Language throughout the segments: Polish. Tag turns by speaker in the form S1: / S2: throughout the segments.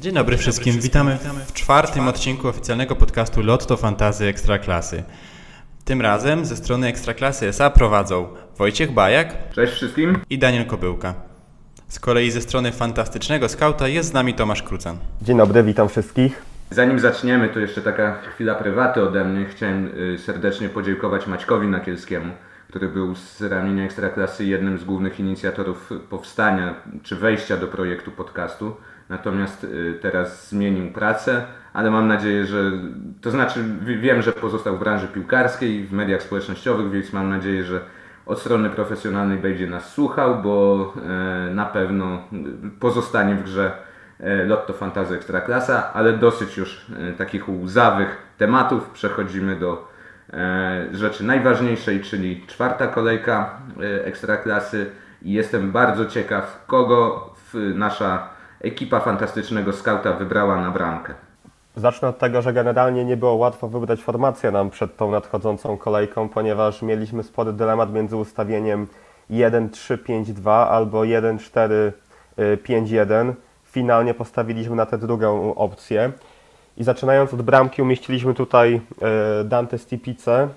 S1: Dzień dobry wszystkim, witamy w czwartym odcinku oficjalnego podcastu Lotto Fantazy Ekstraklasy. Tym razem ze strony Ekstraklasy SA prowadzą Wojciech Bajak
S2: Cześć wszystkim.
S1: i Daniel Kobyłka. Z kolei ze strony fantastycznego skauta jest z nami Tomasz Krucan.
S3: Dzień dobry, witam wszystkich.
S2: Zanim zaczniemy, to jeszcze taka chwila prywaty ode mnie. Chciałem y, serdecznie podziękować Maćkowi Nakielskiemu, który był z ramienia Ekstraklasy jednym z głównych inicjatorów powstania czy wejścia do projektu podcastu. Natomiast y, teraz zmienił pracę, ale mam nadzieję, że to znaczy wi- wiem, że pozostał w branży piłkarskiej, w mediach społecznościowych, więc mam nadzieję, że od strony profesjonalnej będzie nas słuchał, bo e, na pewno pozostanie w grze e, Lotto Fantazy Ekstraklasa, ale dosyć już e, takich łzawych tematów. Przechodzimy do rzeczy najważniejszej, czyli czwarta kolejka Ekstraklasy i jestem bardzo ciekaw, kogo nasza ekipa fantastycznego skauta wybrała na bramkę.
S3: Zacznę od tego, że generalnie nie było łatwo wybrać formację nam przed tą nadchodzącą kolejką, ponieważ mieliśmy spory dylemat między ustawieniem 1-3-5-2 albo 1-4-5-1. Finalnie postawiliśmy na tę drugą opcję. I zaczynając od bramki umieściliśmy tutaj e, Dante Stipice. E,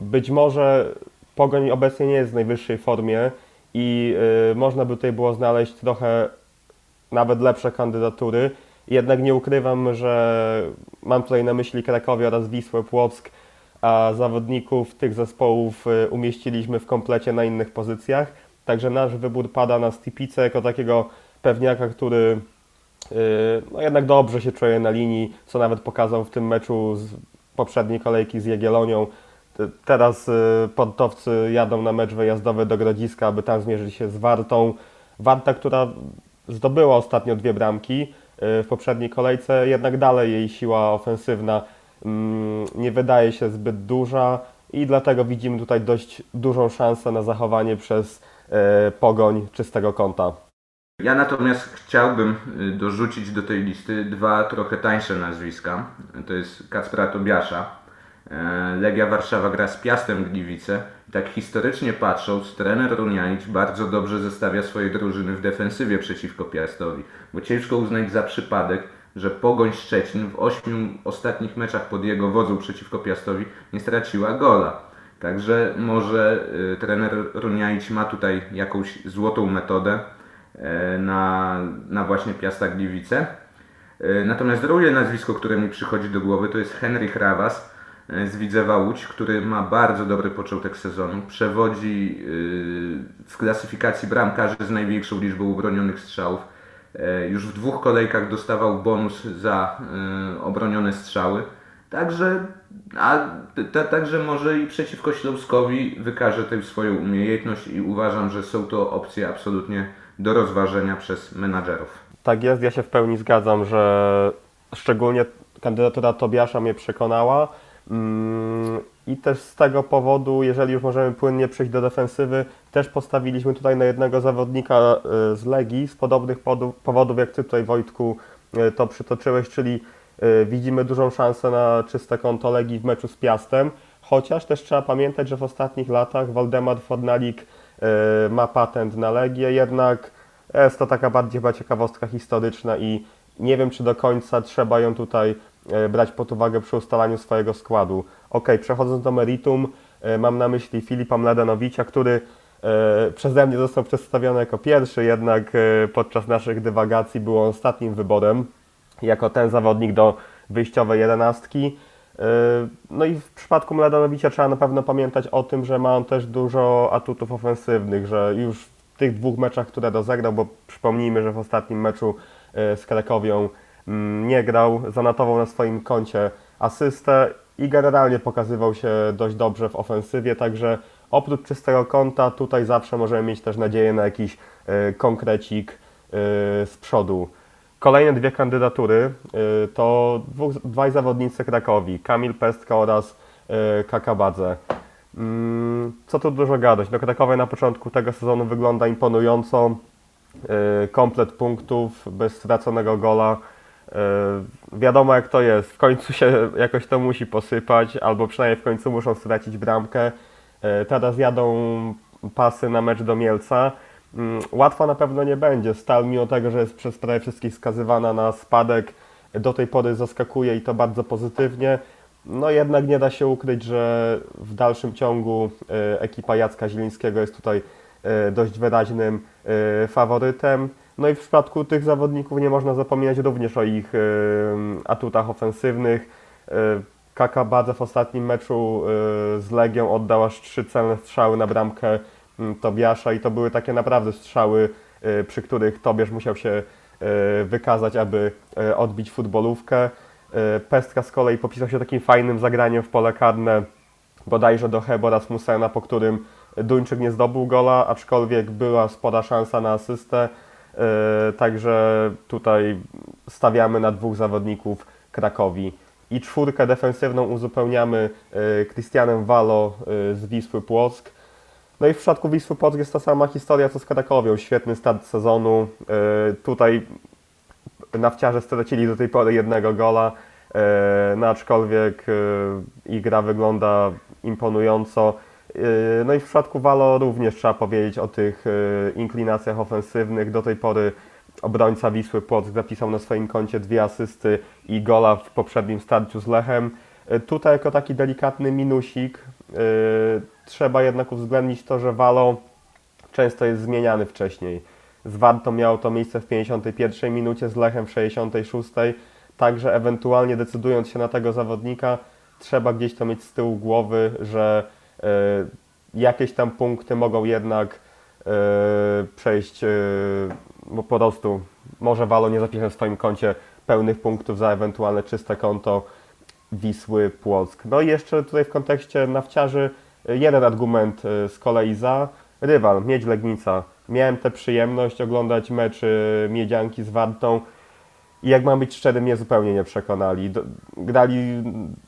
S3: Być może Pogoń obecnie nie jest w najwyższej formie i można by tutaj było znaleźć trochę nawet lepsze kandydatury. Jednak nie ukrywam, że mam tutaj na myśli Krakowie oraz Wisłę Płock, a zawodników tych zespołów y, umieściliśmy w komplecie na innych pozycjach. Także nasz wybór pada na Stipice jako takiego pewniaka, który y, no jednak dobrze się czuje na linii, co nawet pokazał w tym meczu z poprzedniej kolejki z Jagiellonią. Te- Teraz y, portowcy jadą na mecz wyjazdowy do Grodziska, aby tam zmierzyć się z Wartą. Warta, która zdobyła ostatnio dwie bramki y, w poprzedniej kolejce, jednak dalej jej siła ofensywna mm, nie wydaje się zbyt duża i dlatego widzimy tutaj dość dużą szansę na zachowanie przez y, pogoń czystego kąta.
S2: Ja natomiast chciałbym y, dorzucić do tej listy dwa trochę tańsze nazwiska. To jest Kacpra Tobiasza. E, Legia Warszawa gra z Piastem Gliwice. Tak historycznie patrząc, trener Runianic bardzo dobrze zestawia swoje drużyny w defensywie przeciwko Piastowi. Bo ciężko uznać za przypadek, że Pogoń Szczecin w ośmiu ostatnich meczach pod jego wodzą przeciwko Piastowi nie straciła gola. Także może y, trener Runianic ma tutaj jakąś złotą metodę e, na, na właśnie Piasta Gliwice. E, Natomiast drugie nazwisko, które mi przychodzi do głowy, to jest Henryk Rawas z Widzewa Łódź, który ma bardzo dobry początek sezonu. Przewodzi y, w klasyfikacji bramkarzy z największą liczbą obronionych strzałów. E, Już w dwóch kolejkach dostawał bonus za obronione strzały. Także, a, także może i przeciwko Śląskowi wykaże tę swoją umiejętność i uważam, że są to opcje absolutnie do rozważenia przez menadżerów.
S3: Tak jest, ja się w pełni zgadzam, że szczególnie kandydatura Tobiasza mnie przekonała. I też z tego powodu, jeżeli już możemy płynnie przejść do defensywy, też postawiliśmy tutaj na jednego zawodnika y, z Legii z podobnych powodów, jak Ty tutaj Wojtku y, to przytoczyłeś, czyli y, widzimy dużą szansę na czyste konto Legii w meczu z Piastem, chociaż też trzeba pamiętać, że w ostatnich latach Waldemar Fornalik ma patent na Legię, jednak jest to taka bardziej chyba ciekawostka historyczna i nie wiem, czy do końca trzeba ją tutaj e, brać pod uwagę przy ustalaniu swojego składu. Ok, przechodząc do meritum, e, mam na myśli Filipa Mladenowicza, który e, przeze mnie został przedstawiony jako pierwszy, jednak e, podczas naszych dywagacji był on ostatnim wyborem jako ten zawodnik do wyjściowej jedenastki. E, No i w przypadku Mladenowicza trzeba na pewno pamiętać o tym, że ma on też dużo atutów ofensywnych, że już w tych dwóch meczach, które rozegrał, bo przypomnijmy, że w ostatnim meczu e, z Krakowią nie grał, zanotował na swoim koncie asystę i generalnie pokazywał się dość dobrze w ofensywie, także oprócz czystego kąta tutaj zawsze możemy mieć też nadzieję na jakiś e, konkrecik e, z przodu. Kolejne dwie kandydatury y, to dwóch, dwaj zawodnicy Krakowi, Kamil Pestka oraz Kakabadze. Mm, Co tu dużo gadać? No Krakowie na początku tego sezonu wygląda imponująco. Komplet punktów, bez straconego gola. Y, Wiadomo jak to jest. W końcu się jakoś to musi posypać, albo przynajmniej w końcu muszą stracić bramkę. Y, Teraz jadą pasy na mecz do Mielca. Mm, Łatwo na pewno nie będzie. Stal, mimo tego, że jest przez prawie wszystkich skazywana na spadek, do tej pory zaskakuje i to bardzo pozytywnie. No jednak nie da się ukryć, że w dalszym ciągu e, ekipa Jacka Zielińskiego jest tutaj e, dość wyraźnym e, faworytem. No i w przypadku tych zawodników nie można zapominać również o ich e, atutach ofensywnych. E, Kaka Badze w ostatnim meczu e, z Legią oddał aż trzy celne strzały na bramkę m, Tobiasza i to były takie naprawdę strzały, przy których Tobiasz musiał się wykazać, aby odbić futbolówkę. Pestka z kolei popisał się takim fajnym zagraniem w pole karne bodajże do Hebo Rasmussena, po którym Duńczyk nie zdobył gola, aczkolwiek była spora szansa na asystę. E, Także tutaj stawiamy na dwóch zawodników Krakowi. I czwórkę defensywną uzupełniamy e, Christianem Walo e, z Wisły Płock. No i w przypadku Wisły Płock jest ta sama historia co z Krakowią. Świetny start sezonu. Tutaj nawciarze stracili do tej pory jednego gola, no aczkolwiek ich gra wygląda imponująco. E, No i w przypadku Walo również trzeba powiedzieć o tych e, inklinacjach ofensywnych. Do tej pory obrońca Wisły Płock zapisał na swoim koncie dwie asysty i gola w poprzednim starciu z Lechem. E, Tutaj jako taki delikatny minusik trzeba jednak uwzględnić to, że Walo często jest zmieniany wcześniej. Z Wartą miało to miejsce w 51 minucie, z Lechem w 66. Także ewentualnie decydując się na tego zawodnika, trzeba gdzieś to mieć z tyłu głowy, że jakieś tam punkty mogą jednak e, przejść, e, po prostu może Walo nie zapisze w swoim koncie pełnych punktów za ewentualne czyste konto Wisły Płock. No i jeszcze tutaj w kontekście nawciarzy e, jeden argument e, z kolei za rywal, Miedź Legnica. Miałem tę przyjemność oglądać mecz e, Miedzianki z Wartą i jak mam być szczery, mnie zupełnie nie przekonali. Grali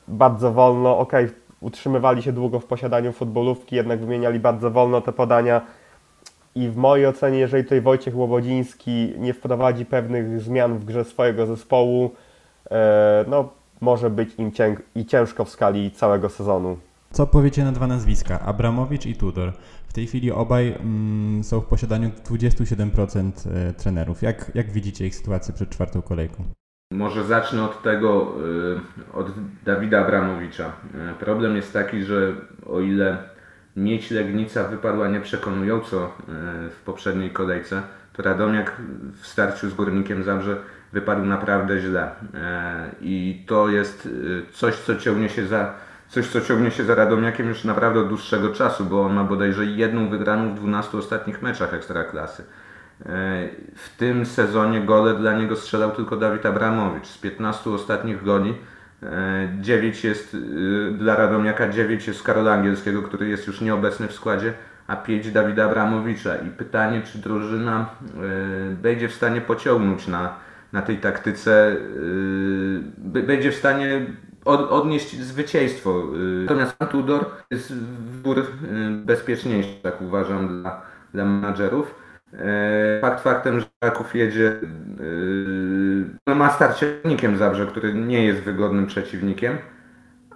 S3: bardzo wolno, ok, utrzymywali się długo w posiadaniu futbolówki, jednak wymieniali bardzo wolno te podania. I w mojej ocenie, jeżeli tutaj Wojciech Łobodziński nie wprowadzi pewnych zmian w grze swojego zespołu, e, no może być im ciężko w skali całego sezonu.
S1: Co powiecie na dwa nazwiska, Abramowicz i Tudor? W tej chwili obaj mm, są w posiadaniu 27% e, trenerów. Jak, jak widzicie ich sytuację przed czwartą kolejką?
S2: Może zacznę od tego, y, od Dawida Abramowicza. Y, Problem jest taki, że o ile Miedź Legnica wypadła nieprzekonująco y, w poprzedniej kolejce, to Radomiak w starciu z Górnikiem Zabrze wypadł naprawdę źle. I to jest coś, co ciągnie się za coś, co ciągnie się za Radomiakiem już naprawdę od dłuższego czasu, bo on ma bodajże jedną wygraną w 12 ostatnich meczach Ekstraklasy. E, W tym sezonie gole dla niego strzelał tylko Dawid Abramowicz. Z 15 ostatnich goli 9 jest y, dla Radomiaka, 9 jest Karola Angielskiego, który jest już nieobecny w składzie, a 5 Dawida Abramowicza. I pytanie, czy drużyna będzie w stanie pociągnąć na, na tej taktyce, będzie w stanie od, odnieść zwycięstwo. Natomiast Tudor jest wybór bezpieczniejszy, tak uważam, dla, dla menadżerów. E, Fakt faktem, że Kraków jedzie, yy, no ma starcie z Zabrze, który nie jest wygodnym przeciwnikiem,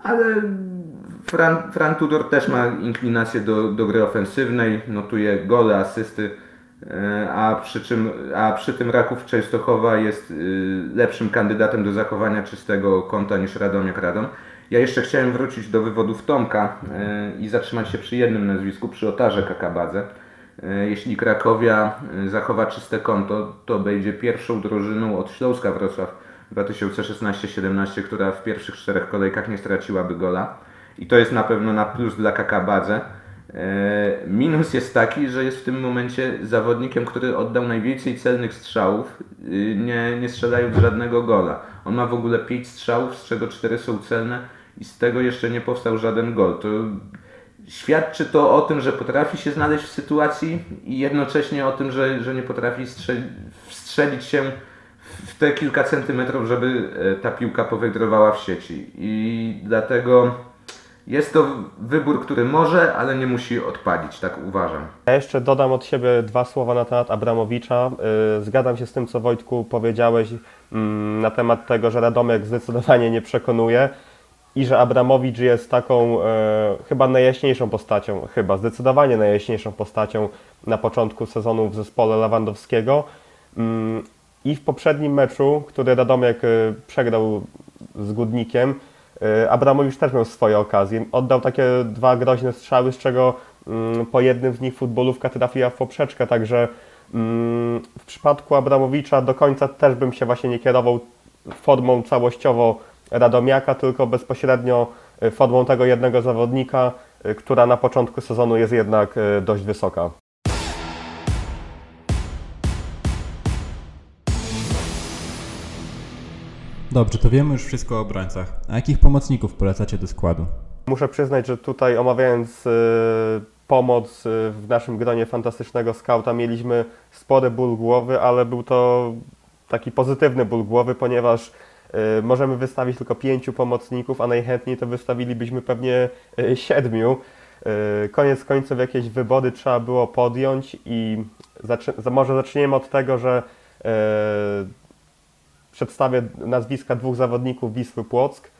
S2: ale Fran, Fran Tudor też ma inklinację do, do gry ofensywnej, notuje gole, asysty, e, a przy, czym, a przy tym Raków Częstochowa jest lepszym kandydatem do zachowania czystego konta niż Radomiak Radom. Ja jeszcze chciałem wrócić do wywodów Tomka i zatrzymać się przy jednym nazwisku, przy Otarze Kakabadze. E, Jeśli Krakowia e, zachowa czyste konto, to będzie pierwszą drużyną od Śląska Wrocław 2016-17, która w pierwszych czterech kolejkach nie straciłaby gola. I to jest na pewno na plus dla Kakabadze. E, Minus jest taki, że jest w tym momencie zawodnikiem, który oddał najwięcej celnych strzałów, y, nie, nie strzelając żadnego gola. On ma w ogóle 5 strzałów, z czego 4 są celne i z tego jeszcze nie powstał żaden gol. To świadczy to o tym, że potrafi się znaleźć w sytuacji i jednocześnie o tym, że, że nie potrafi strzeli, wstrzelić się w te kilka centymetrów, żeby e, ta piłka powędrowała w sieci. I dlatego jest to wybór, który może, ale nie musi odpalić, tak uważam.
S3: Ja jeszcze dodam od siebie dwa słowa na temat Abramowicza. Yy, Zgadzam się z tym, co Wojtku powiedziałeś mm, na temat tego, że Radomiak zdecydowanie nie przekonuje. I że Abramowicz jest taką e, chyba najjaśniejszą postacią, chyba zdecydowanie najjaśniejszą postacią na początku sezonu w zespole Lewandowskiego. Mm, I w poprzednim meczu, który Radomiak e, przegrał z Gudnikiem, e, Abramowicz też miał swoje okazje. Oddał takie dwa groźne strzały, z czego mm, po jednym z nich futbolówka trafiła w poprzeczkę, także mm, w przypadku Abramowicza do końca też bym się właśnie nie kierował formą całościowo Radomiaka, tylko bezpośrednio e, formą tego jednego zawodnika, e, która na początku sezonu jest jednak e, dość wysoka.
S1: Dobrze, to wiemy już wszystko o obrońcach. A jakich pomocników polecacie do składu?
S3: Muszę przyznać, że tutaj omawiając pomoc w naszym gronie fantastycznego skauta mieliśmy spory ból głowy, ale był to taki pozytywny ból głowy, ponieważ możemy wystawić tylko pięciu pomocników, a najchętniej to wystawilibyśmy pewnie e, siedmiu. E, koniec końców jakieś wybory trzeba było podjąć i może zaczniemy od tego, że przedstawię nazwiska dwóch zawodników Wisły Płock,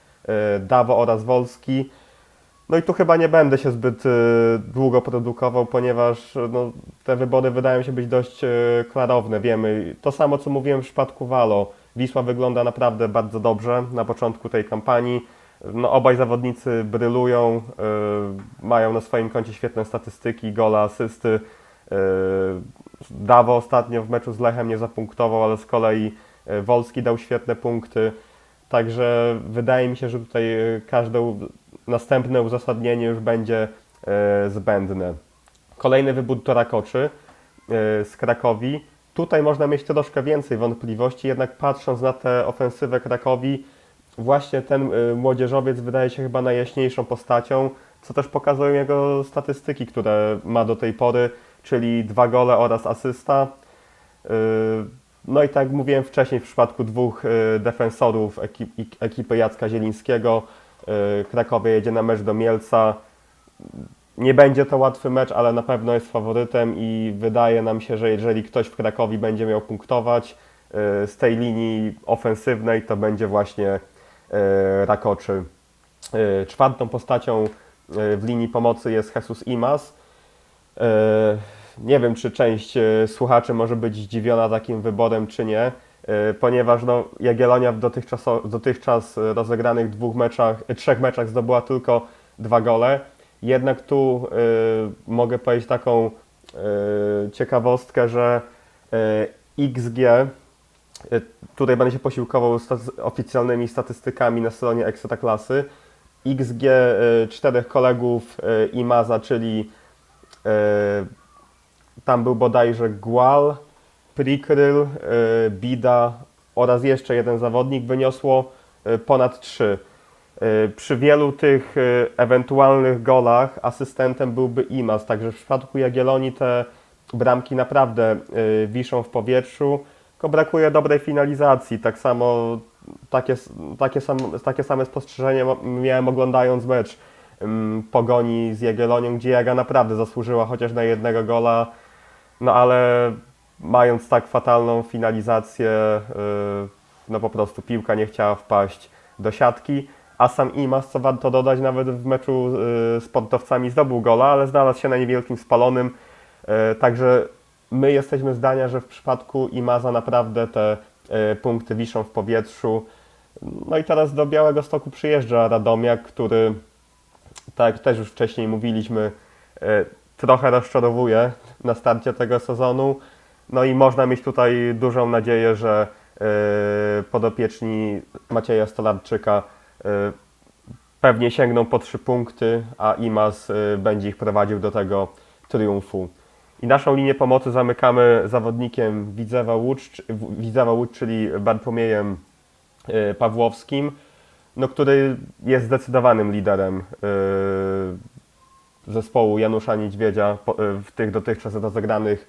S3: Dawo oraz Wolski. No i tu chyba nie będę się zbyt długo produkował, ponieważ no, te wybory wydają się być dość klarowne. Wiemy to samo, co mówiłem w przypadku Walo Wisła wygląda naprawdę bardzo dobrze na początku tej kampanii. No, obaj zawodnicy brylują, yy, mają na swoim koncie świetne statystyki, gola, asysty. Yy, Dawo ostatnio w meczu z Lechem nie zapunktował, ale z kolei yy, Wolski dał świetne punkty. Także wydaje mi się, że tutaj każde następne uzasadnienie już będzie zbędne. Kolejny wybór to Rakoczy z Krakowi. Tutaj można mieć troszkę więcej wątpliwości, jednak patrząc na tę ofensywę Krakowi, właśnie ten y, młodzieżowiec wydaje się chyba najjaśniejszą postacią, co też pokazują jego statystyki, które ma do tej pory, czyli dwa gole oraz asysta. Y, no i tak jak mówiłem wcześniej, w przypadku dwóch y, defensorów ekipy Jacka Zielińskiego, Krakowie jedzie na mecz do Mielca. Nie będzie to łatwy mecz, ale na pewno jest faworytem i wydaje nam się, że jeżeli ktoś w Krakowi będzie miał punktować y, z tej linii ofensywnej, to będzie właśnie y, Rakoczy. Y, czwartą postacią w linii pomocy jest Jesus Imas. Nie wiem, czy część słuchaczy może być zdziwiona takim wyborem, czy nie, ponieważ no, Jagiellonia w dotychczas, dotychczas rozegranych dwóch meczach, trzech meczach zdobyła tylko dwa gole jednak tu y, mogę powiedzieć taką y, ciekawostkę, że y, XG, tutaj będę się posiłkował staty oficjalnymi statystykami na stronie Ekstraklasy. XG czterech kolegów Imaza, czyli tam był bodajże Gual, Prikryl, Bida oraz jeszcze jeden zawodnik, wyniosło ponad 3. Y, przy wielu tych y, ewentualnych golach asystentem byłby Imas, także w przypadku Jagiellonii te bramki naprawdę y, wiszą w powietrzu, tylko brakuje dobrej finalizacji. Tak samo takie, takie, takie same spostrzeżenie miałem oglądając mecz Pogoni z Jagiellonią, gdzie Jaga naprawdę zasłużyła chociaż na jednego gola, no ale mając tak fatalną finalizację, no po prostu piłka nie chciała wpaść do siatki a sam Imas, co warto dodać, nawet w meczu y, z sportowcami zdobył gola, ale znalazł się na niewielkim spalonym. Y, także my jesteśmy zdania, że w przypadku Imaza naprawdę te y, punkty wiszą w powietrzu. No i teraz do Białego Stoku przyjeżdża Radomiak, który, tak też już wcześniej mówiliśmy, trochę rozczarowuje na starcie tego sezonu. No i można mieć tutaj dużą nadzieję, że podopieczni Macieja Stolarczyka pewnie sięgną po trzy punkty, a Imaz e, będzie ich prowadził do tego triumfu. I naszą linię pomocy zamykamy zawodnikiem Widzewa Łódź, Widzewa Łódź czyli Bartłomiejem e, Pawłowskim, no, który jest zdecydowanym liderem zespołu Janusza Niedźwiedzia w tych dotychczas rozegranych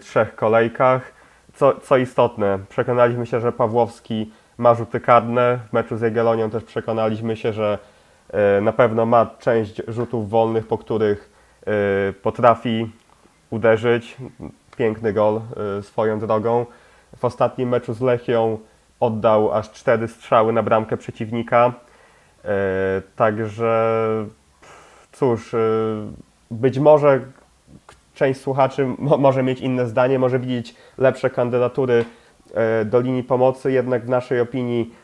S3: trzech kolejkach. Co, co istotne, przekonaliśmy się, że Pawłowski ma rzuty karne. W meczu z Jagiellonią też przekonaliśmy się, że e, na pewno ma część rzutów wolnych, po których e, potrafi uderzyć. Piękny gol e, swoją drogą. W ostatnim meczu z Lechią oddał aż cztery strzały na bramkę przeciwnika. Także cóż, być może część słuchaczy może mieć inne zdanie, może widzieć lepsze kandydatury do linii pomocy, jednak w naszej opinii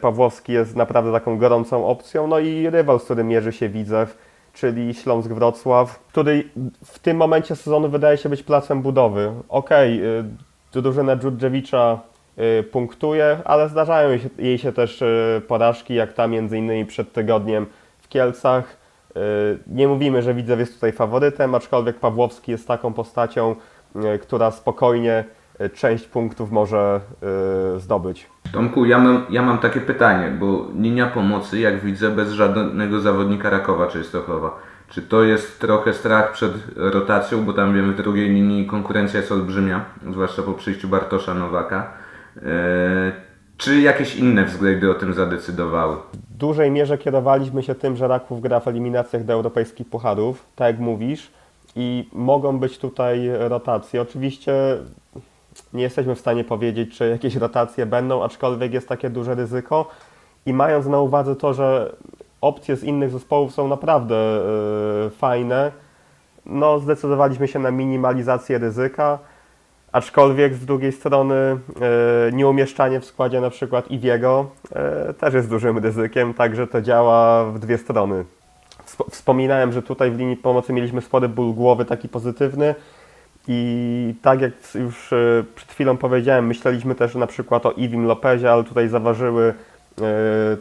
S3: Pawłowski jest naprawdę taką gorącą opcją. No i rywal, z którym mierzy się Widzew, czyli Śląsk Wrocław, który w tym momencie sezonu wydaje się być placem budowy. Okej, okay, drużyna Dżudżewicza y, punktuje, ale zdarzają jej się też porażki, jak ta między innymi przed tygodniem w Kielcach. Nie mówimy, że Widzew jest tutaj faworytem, aczkolwiek Pawłowski jest taką postacią, która spokojnie część punktów może zdobyć.
S2: Tomku, ja mam, ja mam takie pytanie, bo linia pomocy, jak widzę, bez żadnego zawodnika Rakowa Częstochowa. Czy to jest trochę strach przed rotacją, bo tam wiemy w drugiej linii konkurencja jest olbrzymia, zwłaszcza po przyjściu Bartosza Nowaka. Eee, czy jakieś inne względy o tym zadecydowały?
S3: W dużej mierze kierowaliśmy się tym, że Raków gra w eliminacjach do europejskich pucharów, tak jak mówisz, i mogą być tutaj rotacje. Oczywiście nie jesteśmy w stanie powiedzieć, czy jakieś rotacje będą, aczkolwiek jest takie duże ryzyko. I mając na uwadze to, że opcje z innych zespołów są naprawdę yy, fajne, no zdecydowaliśmy się na minimalizację ryzyka, aczkolwiek z drugiej strony yy, nieumieszczanie w składzie na przykład Iwiego yy, też jest dużym ryzykiem, także to działa w dwie strony. Wspominałem, że tutaj w linii pomocy mieliśmy spory ból głowy, taki pozytywny, i tak jak już e, przed chwilą powiedziałem, myśleliśmy też na przykład o Iwim Lopezie, ale tutaj zaważyły e,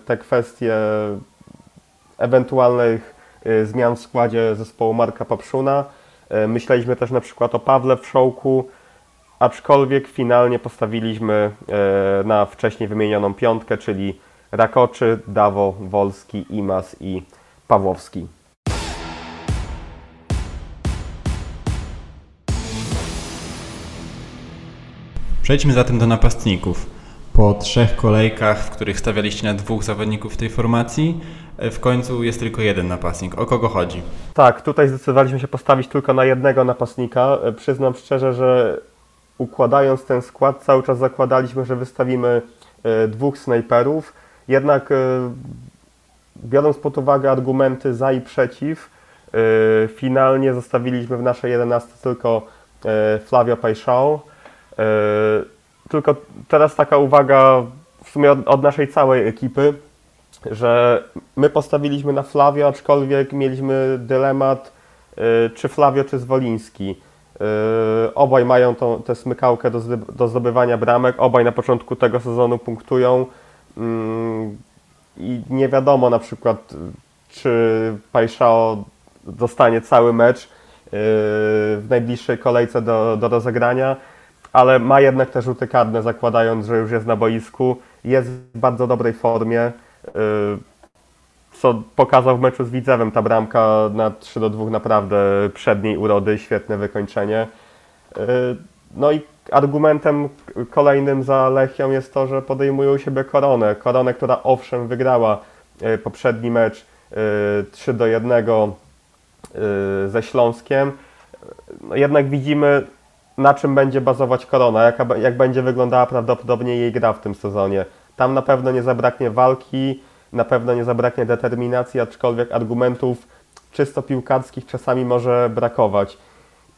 S3: te kwestie ewentualnych e, zmian w składzie zespołu Marka Papszuna. Myśleliśmy też na przykład o Pawle Wszołku, aczkolwiek finalnie postawiliśmy na wcześniej wymienioną piątkę, czyli Rakoczy, Dawo, Wolski, Imas i Pawłowski.
S1: Przejdźmy zatem do napastników. Po trzech kolejkach, w których stawialiście na dwóch zawodników tej formacji, e, w końcu jest tylko jeden napastnik. O kogo chodzi?
S3: Tak, tutaj zdecydowaliśmy się postawić tylko na jednego napastnika. E, przyznam szczerze, że układając ten skład cały czas zakładaliśmy, że wystawimy e, dwóch snajperów. Jednak biorąc pod uwagę argumenty za i przeciw, finalnie zostawiliśmy w naszej 11 tylko Flavio Paixão E, tylko teraz taka uwaga w sumie od, od, naszej całej ekipy, że my postawiliśmy na Flavio, aczkolwiek mieliśmy dylemat, e, czy Flavio, czy Zwoliński. E, obaj mają tą, tę smykałkę do, do zdobywania bramek, obaj na początku tego sezonu punktują i nie wiadomo na przykład, czy Pajszao dostanie cały mecz w najbliższej kolejce do, do rozegrania ale ma jednak te rzuty karne, zakładając, że już jest na boisku. Jest w bardzo dobrej formie. Y, co pokazał w meczu z Widzewem, ta bramka na 3 do 2 naprawdę przedniej urody, świetne wykończenie. Y, no i argumentem kolejnym za Lechią jest to, że podejmują siebie koronę. Koronę, która owszem wygrała y, poprzedni mecz 3 do 1 ze Śląskiem. No jednak widzimy na czym będzie bazować Korona, jak, jak będzie wyglądała prawdopodobnie jej gra w tym sezonie. Tam na pewno nie zabraknie walki, na pewno nie zabraknie determinacji, aczkolwiek argumentów czysto piłkarskich czasami może brakować.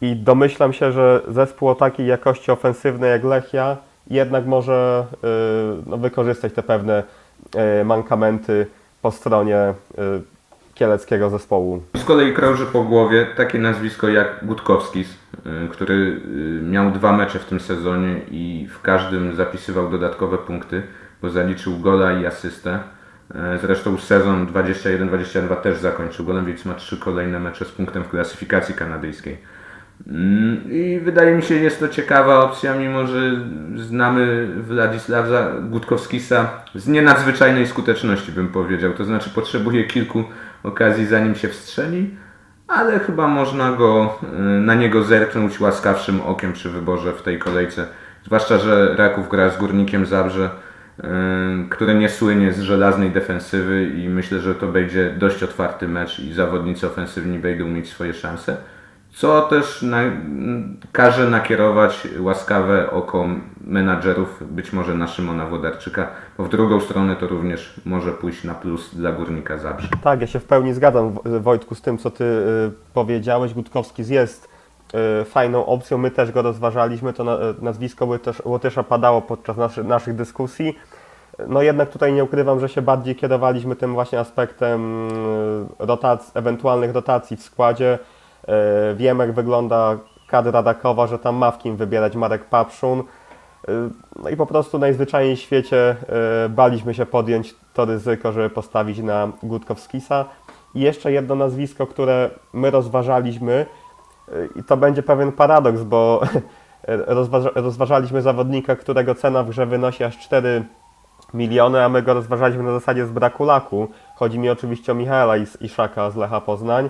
S3: I domyślam się, że zespół o takiej jakości ofensywnej jak Lechia jednak może yy, no, wykorzystać te pewne yy, mankamenty po stronie yy, kieleckiego zespołu.
S2: Z kolei krąży po głowie takie nazwisko jak Gutkowskis, y, który y, miał dwa mecze w tym sezonie i w każdym zapisywał dodatkowe punkty, bo zaliczył gola i asystę. Y, zresztą sezon 21-22 też zakończył golem, więc ma trzy kolejne mecze z punktem w klasyfikacji kanadyjskiej. Mm, I wydaje mi się, jest to ciekawa opcja, mimo że znamy Władysława Gutkowskisa z nienadzwyczajnej skuteczności, bym powiedział. To znaczy, potrzebuje kilku okazji, zanim się wstrzeli, ale chyba można go, y, na niego zerknąć łaskawszym okiem przy wyborze w tej kolejce. Zwłaszcza, że Raków gra z Górnikiem Zabrze, y, które nie słynie z żelaznej defensywy i myślę, że to będzie dość otwarty mecz i zawodnicy ofensywni będą mieć swoje szanse. Co też na, każe nakierować łaskawe oko menadżerów, być może na Szymona Wodarczyka, bo w drugą stronę to również może pójść na plus dla Górnika Zabrze.
S3: Tak, ja się w pełni zgadzam Wojtku z tym, co Ty y, powiedziałeś. Gutkowski jest y, fajną opcją, my też go rozważaliśmy, to na, nazwisko Łotysz, Łotysza padało podczas naszy, naszych dyskusji. No jednak tutaj nie ukrywam, że się bardziej kierowaliśmy tym właśnie aspektem y, rotacji, ewentualnych rotacji w składzie. Y, Wiem jak wygląda kadra Rakowa, że tam ma w kim wybierać Marek Papszun. Y, No i po prostu najzwyczajniej w świecie y, baliśmy się podjąć to ryzyko, żeby postawić na Gutkowskisa. I jeszcze jedno nazwisko, które my rozważaliśmy i to będzie pewien paradoks, bo rozważa, rozważaliśmy zawodnika, którego cena w grze wynosi aż 4 miliony, a my go rozważaliśmy na zasadzie z braku laku. Chodzi mi oczywiście o Michaela Is- Iszaka z Lecha Poznań.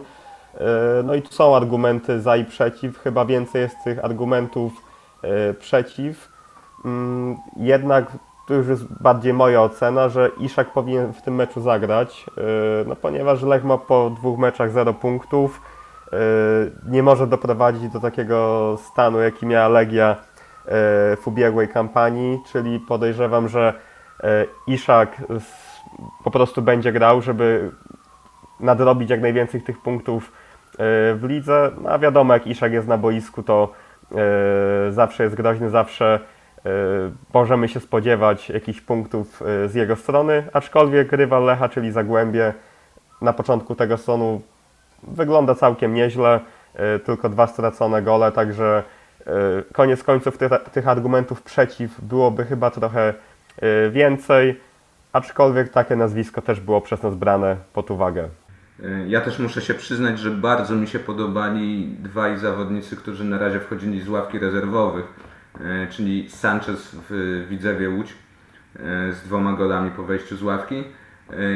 S3: Yy, No i tu są argumenty za i przeciw. Chyba więcej jest tych argumentów yy, przeciw. Mm, Jednak tu już jest bardziej moja ocena, że Iszak powinien w tym meczu zagrać, yy, no ponieważ Lech ma po dwóch meczach 0 punktów. Nie może doprowadzić do takiego stanu, jaki miała Legia w ubiegłej kampanii, czyli podejrzewam, że Iszak po prostu będzie grał, żeby nadrobić jak najwięcej tych punktów w lidze. No, a wiadomo, jak Iszak jest na boisku, to yy, zawsze jest groźny, zawsze yy, możemy się spodziewać jakichś punktów z jego strony, aczkolwiek rywal Lecha, czyli Zagłębie, na początku tego sezonu wygląda całkiem nieźle, tylko dwa stracone gole, także koniec końców tych, tych argumentów przeciw byłoby chyba trochę więcej, aczkolwiek takie nazwisko też było przez nas brane pod uwagę.
S2: E, Ja też muszę się przyznać, że bardzo mi się podobali dwaj zawodnicy, którzy na razie wchodzili z ławki rezerwowych, e, czyli Sanchez w Widzewie Łódź e, z dwoma golami po wejściu z ławki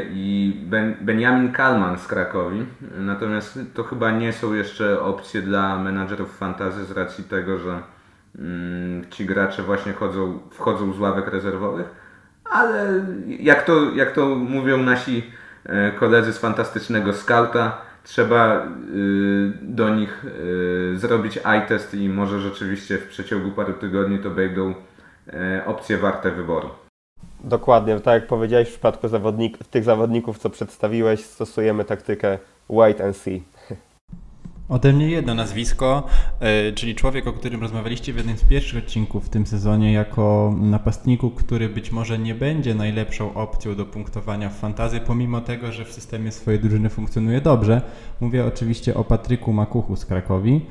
S2: i ben, Benjamin Kalman z Krakowi. Natomiast to chyba nie są jeszcze opcje dla menadżerów fantazy z racji tego, że mm, ci gracze właśnie chodzą, wchodzą z ławek rezerwowych, ale jak to, jak to mówią nasi koledzy z fantastycznego skauta, trzeba y, do nich y, zrobić eye test i może rzeczywiście w przeciągu paru tygodni to będą e, opcje warte wyboru.
S3: Dokładnie, tak jak powiedziałeś, w przypadku zawodnik, tych zawodników, co przedstawiłeś, stosujemy taktykę wait and see.
S1: Ode mnie jedno nazwisko, y, czyli człowiek, o którym rozmawialiście w jednym z pierwszych odcinków w tym sezonie, jako napastniku, który być może nie będzie najlepszą opcją do punktowania w fantazy, pomimo tego, że w systemie swojej drużyny funkcjonuje dobrze. Mówię oczywiście o Patryku Makuchu z Krakowi,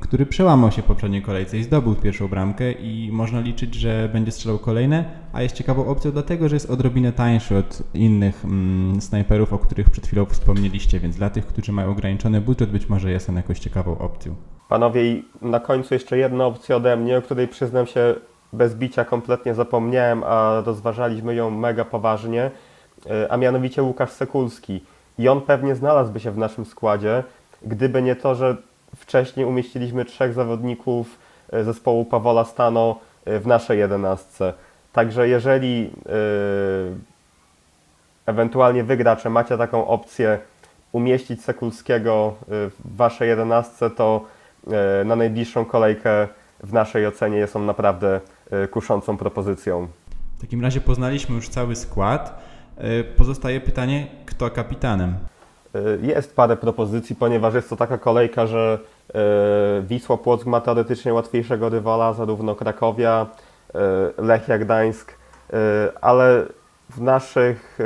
S1: który przełamał się w poprzedniej kolejce i zdobył pierwszą bramkę i można liczyć, że będzie strzelał kolejne, a jest ciekawą opcją dlatego, że jest odrobinę tańszy od innych mm, snajperów, o których przed chwilą wspomnieliście, więc dla tych, którzy mają ograniczony budżet, być może jest on jakąś ciekawą opcją.
S3: Panowie, na końcu jeszcze jedna opcja ode mnie, o której przyznam się bez bicia kompletnie zapomniałem, a rozważaliśmy ją mega poważnie, y, a mianowicie Łukasz Sekulski. I on pewnie znalazłby się w naszym składzie, gdyby nie to, że wcześniej umieściliśmy trzech zawodników y, zespołu Pawola Stano y, w naszej jedenastce. Także jeżeli y, ewentualnie wygracze macie taką opcję umieścić Sekulskiego w waszej jedenastce, to na najbliższą kolejkę w naszej ocenie jest on naprawdę kuszącą propozycją.
S1: W takim razie poznaliśmy już cały skład. Pozostaje pytanie, kto kapitanem?
S3: Jest parę propozycji, ponieważ jest to taka kolejka, że Wisła Płock ma teoretycznie łatwiejszego rywala, zarówno Krakowia, y, Lechia Gdańsk, y, ale w naszych,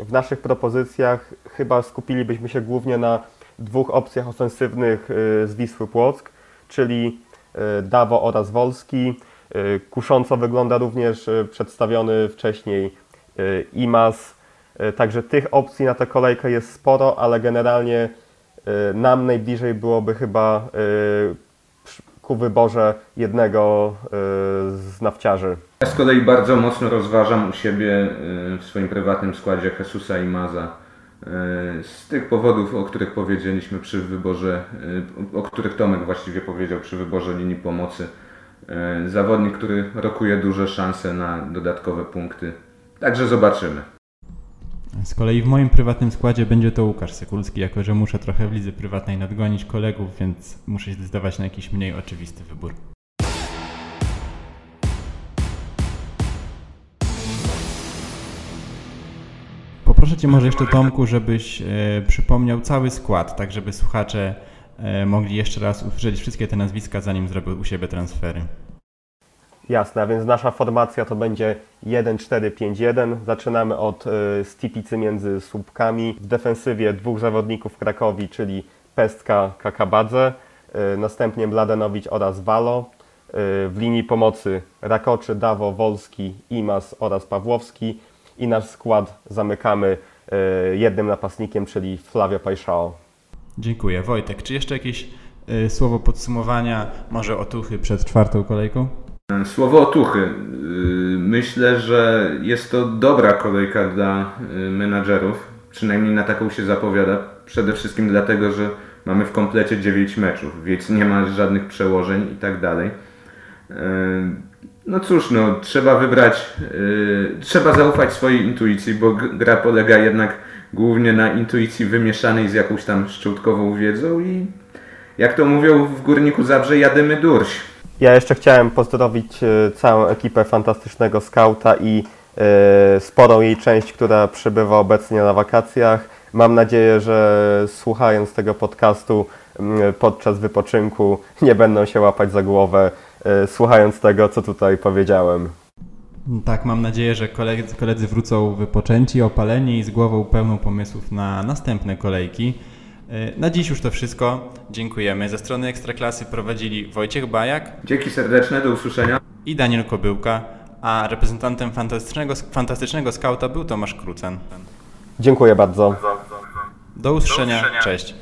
S3: w naszych propozycjach chyba skupilibyśmy się głównie na dwóch opcjach ofensywnych z Wisły Płock, czyli Dawo oraz Wolski. Kusząco wygląda również przedstawiony wcześniej Imaz. Y, Także tych opcji na tę kolejkę jest sporo, ale generalnie nam najbliżej byłoby chyba y, ku wyborze jednego y, z nawciarzy.
S2: Ja z kolei bardzo mocno rozważam u siebie y, w swoim prywatnym składzie Jesusa i Maza. Y, Z tych powodów, o których powiedzieliśmy przy wyborze, y, o których Tomek właściwie powiedział przy wyborze linii pomocy. Y, Zawodnik, który rokuje duże szanse na dodatkowe punkty. Także zobaczymy.
S1: Z kolei w moim prywatnym składzie będzie to Łukasz Sekulski, jako że muszę trochę w lidze prywatnej nadgonić kolegów, więc muszę się zdecydować na jakiś mniej oczywisty wybór. Poproszę Cię może jeszcze Tomku, żebyś e, przypomniał cały skład, tak żeby słuchacze e, mogli jeszcze raz usłyszeć wszystkie te nazwiska, zanim zrobią u siebie transfery.
S3: Jasne, a więc nasza formacja to będzie 1-4-5-1. Zaczynamy od y, stipicy między słupkami. W defensywie dwóch zawodników Krakowi, czyli Pestka, Kakabadze. Y, następnie Mladenowicz oraz Walo. Y, w linii pomocy Rakoczy, Dawo, Wolski, Imas oraz Pawłowski. I nasz skład zamykamy jednym napastnikiem, czyli Flavio Pajszao.
S1: Dziękuję. Wojtek, czy jeszcze jakieś słowo podsumowania, może otuchy przed czwartą kolejką?
S2: Słowo otuchy. Y, Myślę, że jest to dobra kolejka dla y, menadżerów. Przynajmniej na taką się zapowiada. Przede wszystkim dlatego, że mamy w komplecie 9 meczów, więc nie ma żadnych przełożeń i tak dalej. Y, No cóż, no, trzeba wybrać, trzeba zaufać swojej intuicji, bo gra polega jednak głównie na intuicji wymieszanej z jakąś tam szczątkową wiedzą i jak to mówią w Górniku Zabrze, jadymy durś.
S3: Ja jeszcze chciałem pozdrowić e, całą ekipę fantastycznego skauta i e, sporą jej część, która przybywa obecnie na wakacjach. Mam nadzieję, że słuchając tego podcastu podczas wypoczynku nie będą się łapać za głowę, e, słuchając tego, co tutaj powiedziałem.
S1: Tak, mam nadzieję, że koledzy, koledzy wrócą wypoczęci, opaleni i z głową pełną pomysłów na następne kolejki. Y, Na dziś już to wszystko. Dziękujemy. Ze strony Ekstraklasy prowadzili Wojciech Bajak
S2: Dzięki serdeczne, do usłyszenia.
S1: i Daniel Kobyłka, a reprezentantem fantastycznego, fantastycznego skauta był Tomasz Krucen.
S3: Dziękuję bardzo.
S1: Do usłyszenia. Cześć.